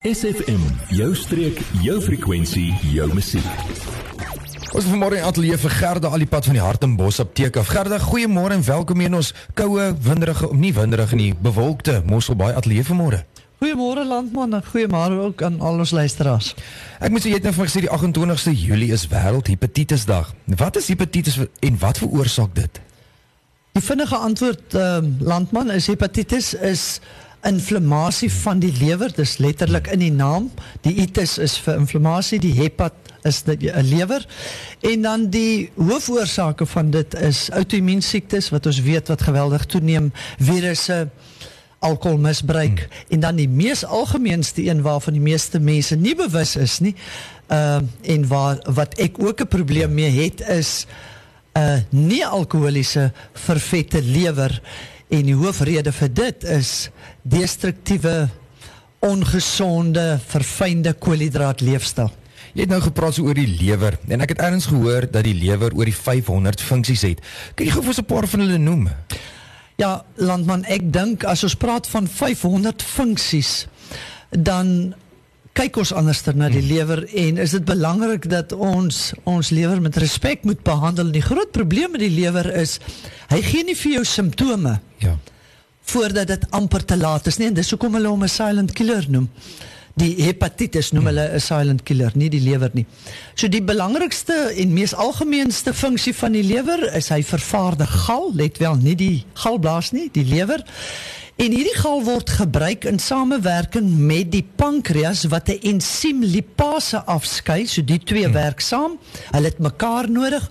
SFM, jou streek, jou frekwensie, jou musiek. Ons is vanmôre in ateljee vir Gerda Alipad van die Hartenbos Apteek af. Gerda, goeiemôre en welkom in ons koue, winderige, nie winderige nie, bewolkte Mosselbaai ateljee vanmôre. Goeiemôre landman en goeiemôre ook aan al ons luisteraars. Ek moet sê jy het nou vir my gesê die 28ste Julie is wêreldhepatitisdag. Wat is hepatitis en wat veroorsaak dit? Die vinnige antwoord um, landman is hepatitis is inflammasie van die lewer, dis letterlik in die naam. Die itis is vir inflammasie, die hepat is 'n lewer. En dan die hoofoorsake van dit is outoimmuunsiektes wat ons weet wat geweldig toeneem, virusse, alkoholmisbruik hmm. en dan die mees algemeenste een waarvan die meeste mense nie bewus is nie. Ehm uh, en waar wat ek ook 'n probleem mee het is 'n uh, nie alkoholiese vervette lewer En die hoofrede vir dit is destruktiewe, ongesonde, verfynde koolhidraat leefstyl. Jy het nou gepraat so oor die lewer en ek het eers gehoor dat die lewer oor die 500 funksies het. Kan jy gou vir 'n paar van hulle noem? Ja, landman, ek dink as ons praat van 500 funksies, dan kyk ons anders na die hmm. lewer en is dit belangrik dat ons ons lewer met respek moet behandel. Die groot probleem met die lewer is hy gee nie vir jou simptome. Ja. Voordat dit amper te laat is nie en dis hoekom hulle hom 'n silent killer noem. Die hepatitis noem hulle 'n silent killer, nie die lewer nie. So die belangrikste en mees algemeenste funksie van die lewer is hy vervaardig gal, let wel, nie die galblaas nie, die lewer. En hierdie gal word gebruik in samewerking met die pankreas wat 'n ensiem lipase afskei, so die twee hmm. werk saam. Hulle het mekaar nodig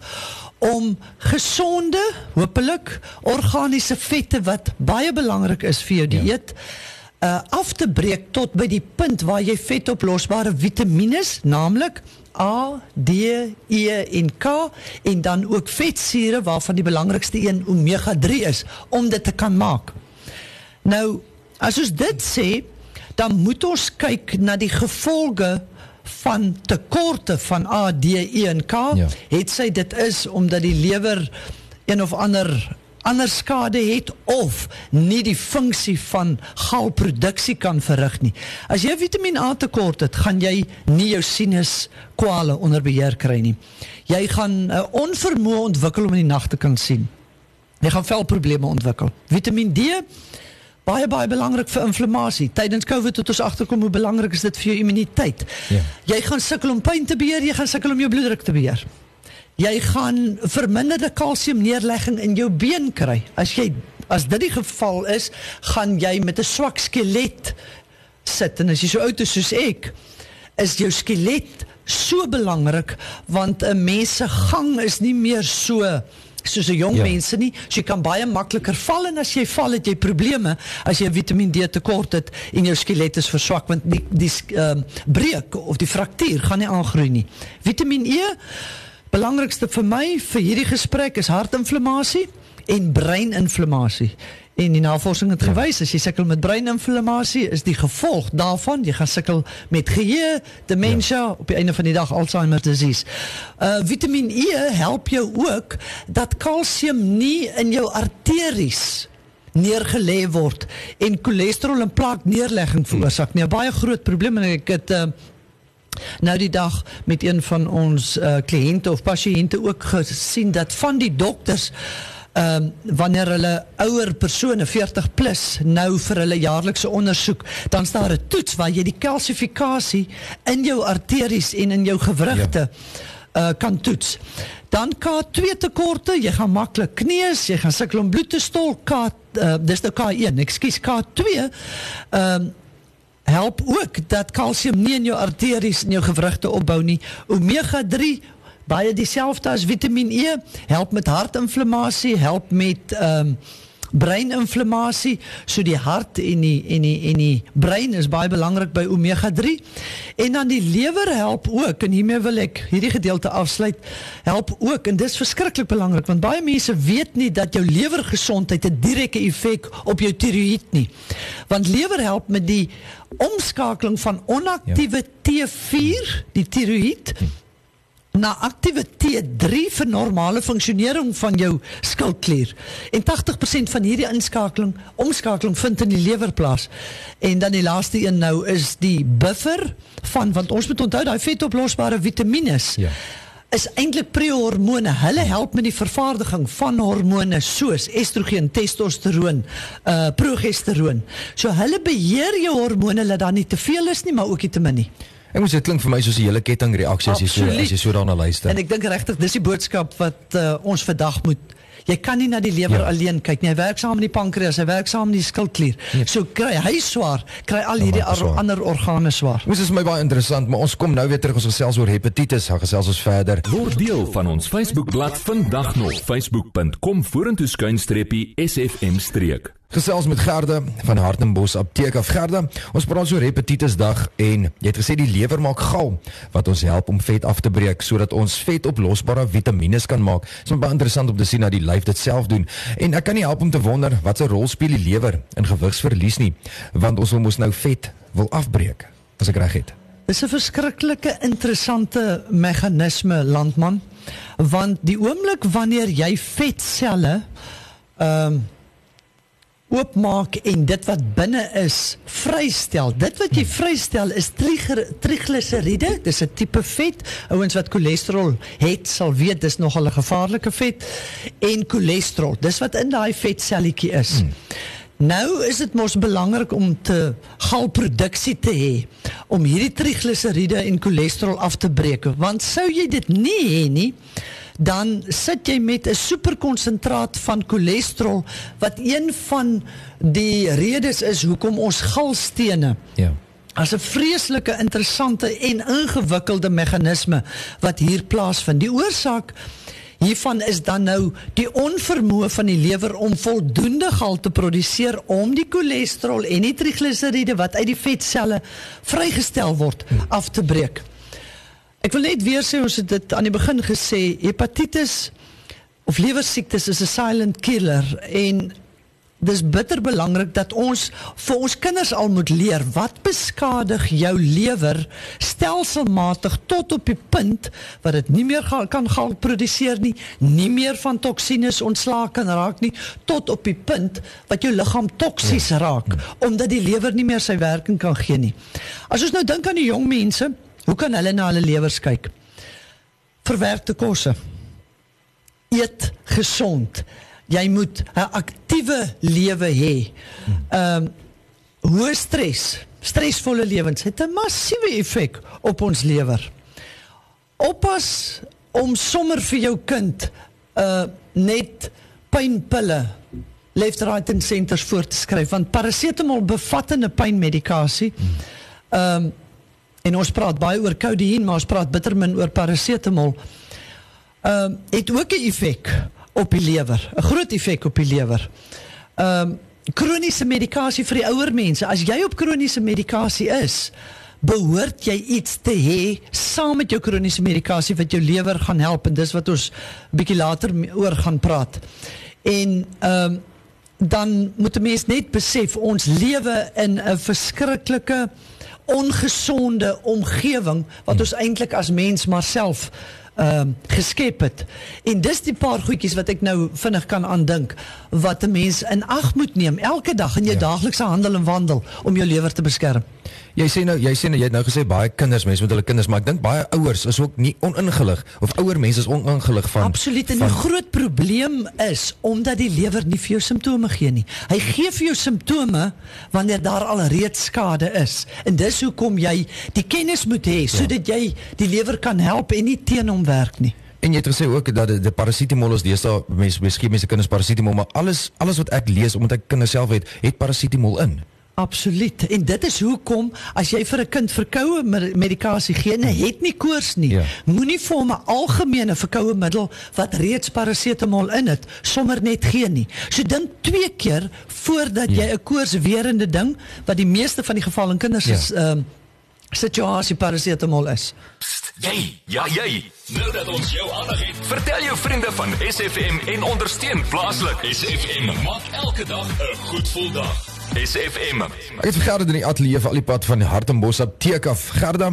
om gesonde, hopelik organiese vette wat baie belangrik is vir jou ja. dieet uh af te breek tot by die punt waar jy vetoplosbare vitamiene, naamlik A, D, E en K en dan ook vetsure waarvan die belangrikste een omega 3 is om dit te kan maak. Nou, as ons dit sê, dan moet ons kyk na die gevolge van tekorte van A, D, E en K. Ja. Het sy dit is omdat die lewer een of ander ander skade het of nie die funksie van galproduksie kan verrig nie. As jy Vitamiin A tekort het, gaan jy nie jou sinus kwale onder beheer kry nie. Jy gaan 'n uh, onvermoë ontwikkel om in die nag te kan sien. Jy gaan velprobleme ontwikkel. Vitamiin D baie baie belangrik vir inflammasie. Tydens COVID het ons agterkom hoe belangrik is dit vir jou immuniteit. Ja. Jy gaan sukkel om pyn te beheer, jy gaan sukkel om jou bloeddruk te beheer. Jy gaan verminderde kalsiumneerlegging in jou been kry. As jy as dit die geval is, gaan jy met 'n swak skelet sit en as jy so oud is soos ek, is jou skelet so belangrik want 'n mens se gang is nie meer so soos 'n jong ja. mense nie. So jy kan baie makliker val en as jy val het jy probleme as jy Vitamiin D tekort het en jou skelet is verswak want die die ehm uh, breek of die fraktuur gaan nie aangroei nie. Vitamiin E belangrikste vir my vir hierdie gesprek is hartinflammasie en breininflammasie. En die navorsing het gewys as jy sukkel met breininflammasie, is die gevolg daarvan jy gaan sukkel met geheue, demensie, ja. op die einde van die dag Alzheimer disease. Uh Vitamiin E help jou ook dat kalsium nie in jou arteries neergelê word en cholesterol en plaakneerlegging veroorsaak nie. 'n Baie groot probleem en ek het uh nou die dag met een van ons uh, kliënte of pasiënte ook gesien dat van die dokters um, wanneer hulle ouer persone 40 plus nou vir hulle jaarlikse ondersoek, dan staan daar 'n toets waar jy die kalsifikasie in jou arteries en in jou gewrigte ja. uh, kan toets. Dan K2 tekorte, jy gaan maklik kneus, jy gaan sukkel om bloed te stol. K uh, dis nou K1, ekskuus K2. Ehm um, help ook dat kalsium nie in jou arteries en jou gewrigte opbou nie. Omega 3 baie dieselfde as Vitamiin E, help met hartinflammasie, help met ehm um, breininflammasie. So die hart en die en die en die brein is baie belangrik by omega 3. En dan die lewer help ook en hiermee wil ek hierdie gedeelte afsluit. Help ook en dis verskriklik belangrik want baie mense weet nie dat jou lewergesondheid 'n direkte effek op jou tiroïed nie. Want lewer help met die omskakeling van onaktiewe ja. T4, die tiroïed. Na aktiewe T3 vir normale funksionering van jou skildklier. En 80% van hierdie inskakeling, omskakeling vind in die lewer plaas. En dan die laaste een nou is die buffer van want ons moet onthou daai vetoplosbare vitamiene Ja. is eintlik prehormone. Hulle help met die vervaardiging van hormone soos estrogen, testosteroon, uh progesteroon. So hulle beheer jou hormone dat daar nie te veel is nie, maar ook nie te min nie. Ek moet dit klink vir my soos 'n hele kettingreaksie as jy so as jy so daarna luister. En ek dink regtig dis die boodskap wat uh, ons vandag moet Jy kan nie na die lewer Ja. ja. alleen kyk nie. Hy werk saam met die pankreas, hy werk saam met die skildklier. Ja. So kry hy swaar, kry al Dan hierdie hy ar- ander organe swaar. Dit is my baie interessant, maar ons kom nou weer terug ons gesels oor hepatitis, dan gesels ons verder. Word deel van ons Facebookblad vandag nog facebook.com vorentoe skuinstreepie SFM streek. Gesels met Gerde van Hartenbos Apteek af Gerde. Ons praat so oor hepatitisdag en jy het gesê die lewer maak gal wat ons help om vet af te breek sodat ons vetoplosbare vitamiene kan maak. Dit is baie interessant om te sien dat die lyf dit self doen. En ek kan nie help om te wonder wat 'n rol speel die lewer in gewigsverlies nie, want ons wil mos nou vet wil afbreek as ek reg het. Dis 'n verskriklike interessante meganisme landman want die oomblik wanneer jy vetselle ehm um, oopmaak en dit wat binne is vrystel. Dit wat jy vrystel is triger- trigliseriede. Dis 'n tipe vet. Ouens wat cholesterol het, sal weet dis nogal 'n gevaarlike vet. En cholesterol, dis wat in daai vetselletjie is. Hmm. Nou is dit mos belangrik om te galproduksie te hê om hierdie trigliseriede en cholesterol af te breek want sou jy dit nie hê nie dan sit jy met 'n superkonsentraat van cholesterol wat een van die redes is hoekom ons galstene Ja. as 'n vreeslike interessante en ingewikkelde meganisme wat hier plaasvind. Die oorsaak hiervan is dan nou die onvermoë van die lewer om voldoende gal te produseer om die cholesterol en die trigliseriede wat uit die vetselle vrygestel word af te breek. Ek wil net weer sê ons het dit aan die begin gesê, hepatitis of lewersiektes is 'n silent killer en dis bitter belangrik dat ons vir ons kinders al moet leer wat beskadig jou lewer stelselmatig tot op die punt wat dit nie meer gaan, kan gaan produseer nie, nie meer van toksines ontslae kan raak nie, tot op die punt wat jou liggaam toksies raak omdat die lewer nie meer sy werking kan gee nie. As ons nou dink aan die jong mense, hoe kan hulle na hulle lewers kyk? Verwerkte kosse. Eet gesond. Jy moet 'n aktiewe lewe hê. Ehm um, hoë stres, stresvolle lewens het 'n massiewe effek op ons lewer. Oppas om sommer vir jou kind uh net pynpille left right and centers voor te skryf want parasetamol bevat 'n pynmedikasie. Ehm um, en ons praat baie oor codeïne, maar ons praat bitter min oor parasetamol. Ehm um, het ook 'n effek op die lewer, 'n groot effek op die lewer. Ehm um, kroniese medikasie vir die ouer mense. As jy op kroniese medikasie is, behoort jy iets te hê saam met jou kroniese medikasie wat jou lewer gaan help en dis wat ons bietjie later oor gaan praat. En ehm um, dan moet 'n mens net besef ons lewe in 'n verskriklike ongesonde omgewing wat ons eintlik as mens maar self ehm um, geskep het. En dis die paar goedjies wat ek nou vinnig kan aandink wat 'n mens in ag moet neem elke dag in jou Ja. ja. daaglikse handel en wandel om jou lewer te beskerm. Jy sê nou jy sê nou jy het nou gesê baie kinders mense met hulle kinders, maar ek dink baie ouers is ook nie oningelig of ouer mense is oningelig van Absoluut en van, die groot probleem is omdat die lewer nie vir jou simptome gee nie. Hy gee vir jou simptome wanneer daar al reeds skade is. En dis hoekom jy die kennis moet hê sodat jy die lewer kan help en nie teen hom werk nie. En jy het gesê ook dat die, die parasetamol is deesdae mense miskien mense kinders parasetamol, maar alles alles wat ek lees omdat ek kinders self het, het parasetamol in. Absoluut. En dit is hoekom as jy vir 'n kind verkoue me- medikasie gee en hy het nie koors nie, Ja. moenie vir hom 'n algemene verkoue middel wat reeds parasetamol in het, sommer net gee nie. So dink twee keer voordat Ja. jy 'n koorswerende ding wat die meeste van die geval in kinders Ja. is ehm situasie parasetamol is. Psst, jy, ja jy. Nou dat ons jou aandag het, vertel jou vriende van SFM en ondersteun plaaslik. SFM maak elke dag 'n goed gevoel dag. SFM. Ek het vir Gerda in die ateljee vir al die pad van Hartenbos apteek af. Gerda,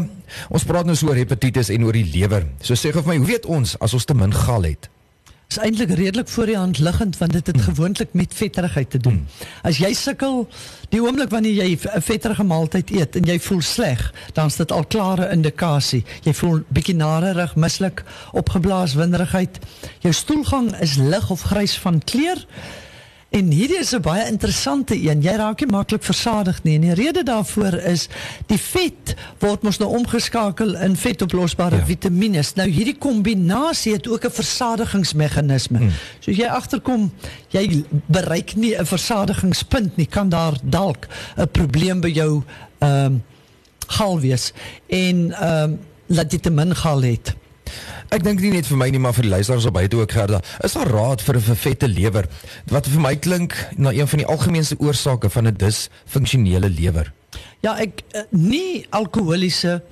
ons praat nou so oor hepatitis en oor die lewer. So sê gou vir my, hoe weet ons as ons te min gal het? Is eintlik redelik voor die hand liggend want dit het gewoonlik met vetterigheid te doen. As jy sukkel die oomblik wanneer jy 'n vetterige maaltyd eet en jy voel sleg, dan is dit al klare indikasie. Jy voel bietjie narerig, mislik, opgeblaas, winderigheid. Jou stoelgang is lig of grys van kleur. En hierdie is 'n baie interessante een. Jy raak nie maklik versadig nie. En die rede daarvoor is die vet word mos nou omgeskakel in vetoplosbare ja. vitamiene. Nou hierdie kombinasie het ook 'n versadigingsmeganisme. Hmm. So as jy agterkom jy bereik nie 'n versadigingspunt nie, kan daar dalk 'n probleem by jou ehm um, gal wees en ehm um, laat dit te min gal het. Ek dink nie net vir my nie, maar vir die luisteraars op buite ook Gerda. Is daar raad vir 'n vervette lewer? Wat vir my klink na een van die algemeenste oorsake van 'n disfunksionele lewer. Ja, ek eh, nie alkoholiese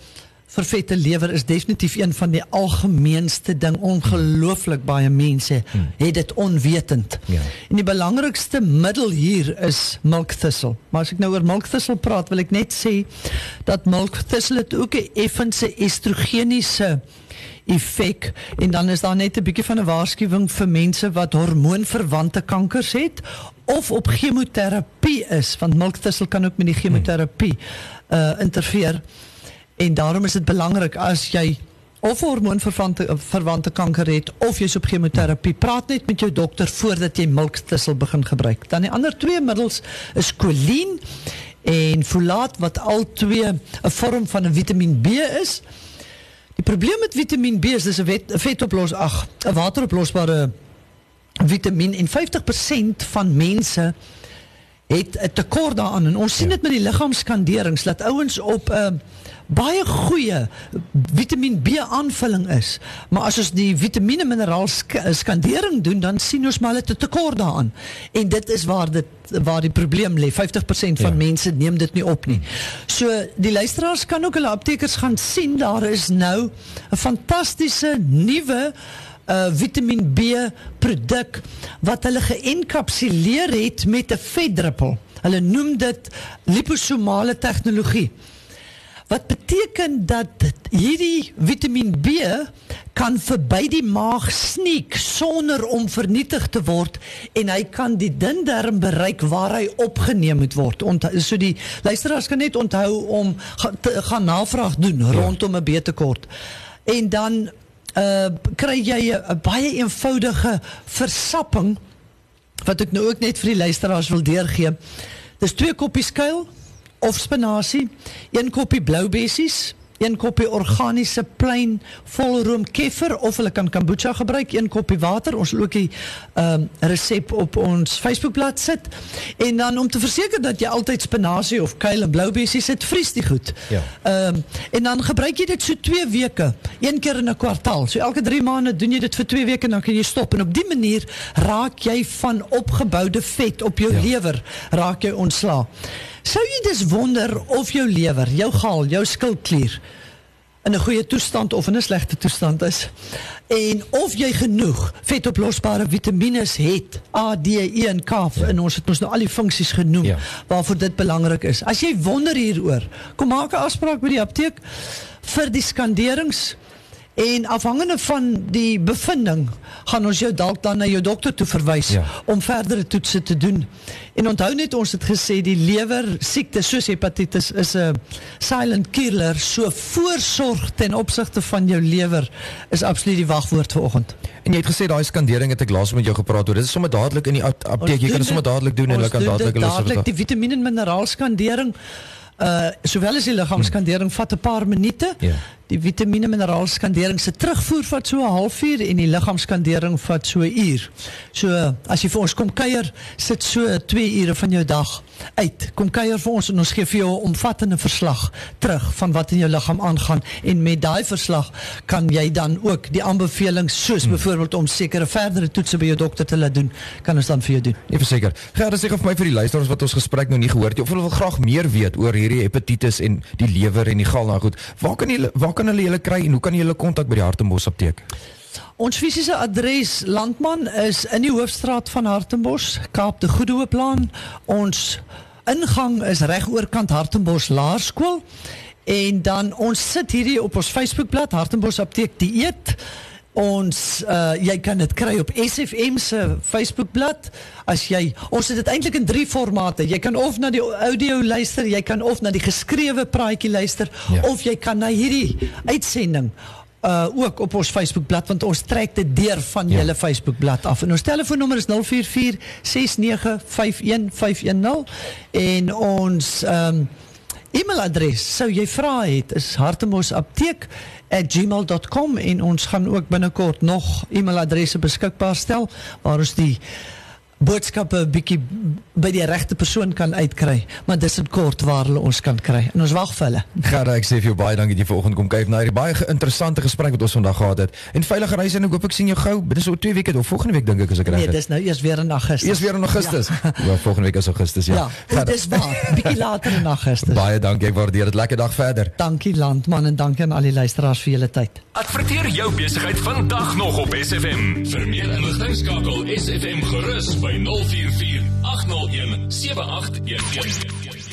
vervette lewer is definitief een van die algemeenste ding. Ongelooflik baie mense hmm. het dit onwetend. Ja. En die belangrikste middel hier is milkthistle. Maar as ek nou oor milkthistle praat, wil ek net sê dat milkthistle ook 'n effense estrogeniese effek. En dan is daar net 'n bietjie van 'n waarskuwing vir mense wat hormoonverwante kankers het of op chemoterapie is want milkthistle kan ook met die chemoterapie uh interfereer. En daarom is dit belangrik as jy of hormoonverwante verwante kanker het of jy's op chemoterapie praat net met jou dokter voordat jy milkthistle begin gebruik. Dan die ander twee middels is choline en folaat wat al twee 'n vorm van 'n Vitamiin B is Die probleem met Vitamiin B is dis 'n vetoplos ag, 'n wateroplosbare vitamien en 50% van mense het 'n tekort daaraan en ons sien dit met die liggaamskanderings dat ouens op 'n uh, baie goeie Vitamiin B aanvulling is. Maar as ons die vitamiene mineraal sk skandering doen, dan sien ons maar 'n tekort daaraan. En dit is waar dit waar die probleem lê. 50% van ja. mense neem dit nie op nie. So die luisteraars kan ook hulle aptekers gaan sien daar is nou 'n fantastiese nuwe uh Vitamiin B produk wat hulle geënkapsuleer het met 'n vetdruppel. Hulle noem dit liposomale tegnologie. Wat beteken dat hierdie Vitamiin B kan verby die maag sneek sonder om vernietig te word en hy kan die dun darm bereik waar hy opgeneem moet word. Onthou so die luisteraars kan net onthou om ga, te, gaan navraag doen ja. rondom 'n B-tekort. En dan uh kry jy 'n baie eenvoudige versapping wat ek nou ook net vir die luisteraars wil deurgee. Dis twee koppies kuil of spinasie, een koppie blou bessies, een koppie organiese plain volroom kefir of hulle kan kombucha gebruik, een koppie water. Ons ook die ehm um, resep op ons Facebookblad sit. En dan om te verseker dat jy altyd spinasie of kuil en blou bessies het, vries dit goed. Ja. Ehm um, en dan gebruik jy dit so 2 weke, een keer in 'n kwartaal. So elke 3 maande doen jy dit vir 2 weke en dan kan jy stop en op die manier raak jy van opgeboude vet op jou ja. lewer raak jy ontslaa. Sou jy dus wonder of jou lewer, jou gal, jou skildklier in 'n goeie toestand of in 'n slegte toestand is? En of jy genoeg vetoplosbare vitamiene het, A, D, E en K ja. en ons het ons nou al die funksies genoem ja. waarvoor dit belangrik is. As jy wonder hieroor, kom maak 'n afspraak by die apteek vir die skanderings En afhangende van die bevinding gaan ons jou dalk dan na jou dokter toe verwys ja. om verdere toetse te doen. En onthou net ons het gesê die lewer siekte soos hepatitis is 'n silent killer, so voorsorg ten opsigte van jou lewer is absoluut die wagwoord vir oggend. En jy het gesê daai skandering het ek laas met jou gepraat oor. Dit is sommer dadelik in die apteek. Jy kan dit sommer dadelik doen en hulle kan dadelik hulle dadelik die vitamiene en minerale skandering uh sowel as die liggaamskandering vat 'n paar minute. Ja die vitamiene mineraal skandering se terugvoer vat so 'n halfuur en die liggaamskandering vat so 'n uur. So as jy vir ons kom kuier, sit so 2 ure van jou dag uit. Kom kuier vir ons en ons gee vir jou 'n omvattende verslag terug van wat in jou liggaam aangaan en met daai verslag kan jy dan ook die aanbevelings soos hmm. byvoorbeeld om sekere verdere toetse by jou dokter te laat doen, kan ons dan vir jou doen. Nee, verseker. Gerda sê vir my vir die luisteraars wat ons gesprek nou nie gehoor het of hulle wil graag meer weet oor hierdie hepatitis en die lewer en die gal nou goed. Waar kan jy waar kan hulle julle kry en hoe kan jy hulle kontak by die Hartenbos apteek? Ons fisiese adres Landman is in die hoofstraat van Hartenbos, Kaap de Goede Hooplaan. Ons Ingang is reg oorkant Hartenbos Laerskool en dan ons sit hierdie op ons Facebookblad Hartenbos Apteek Dieet. Ons uh jy kan dit kry op SFM se Facebookblad. As jy ons het dit eintlik in drie formate. Jy kan of na die audio luister, jy kan of na die geskrewe praatjie luister Ja. of jy kan na hierdie uitsending uh ook op ons Facebookblad want ons trek dit deur van Ja. julle Facebookblad af. En ons telefoonnommer is 044 6951510 en ons ehm um, E-mailadres sou jy vra het is hartemosapteek@gmail.com en ons gaan ook binnekort nog e-mailadresse beskikbaar stel waar ons die boodskappe bietjie by die regte persoon kan uitkry, maar dis in kort waar hulle ons kan kry. En ons wag vir hulle. Gerda, ek sê vir jou baie dankie dat jy vanoggend kom kyk na hierdie baie interessante gesprek wat ons vandag gehad het. En veilige reise en ek hoop ek sien jou gou. Dit is oor 2 weke of volgende week dink ek as ek reg Nee, is. dis nou eers weer in Augustus. Eers weer in Augustus. Ja, ja volgende week is Augustus, ja. Ja, ja dis waar. Bietjie later in Augustus. Baie dankie, ek waardeer dit. Lekker dag verder. Dankie landman en dankie aan al die luisteraars vir julle tyd. Adverteer jou besigheid vandag nog op SFM. Vir meer inligting skakel SFM gerus by 044 801 7811.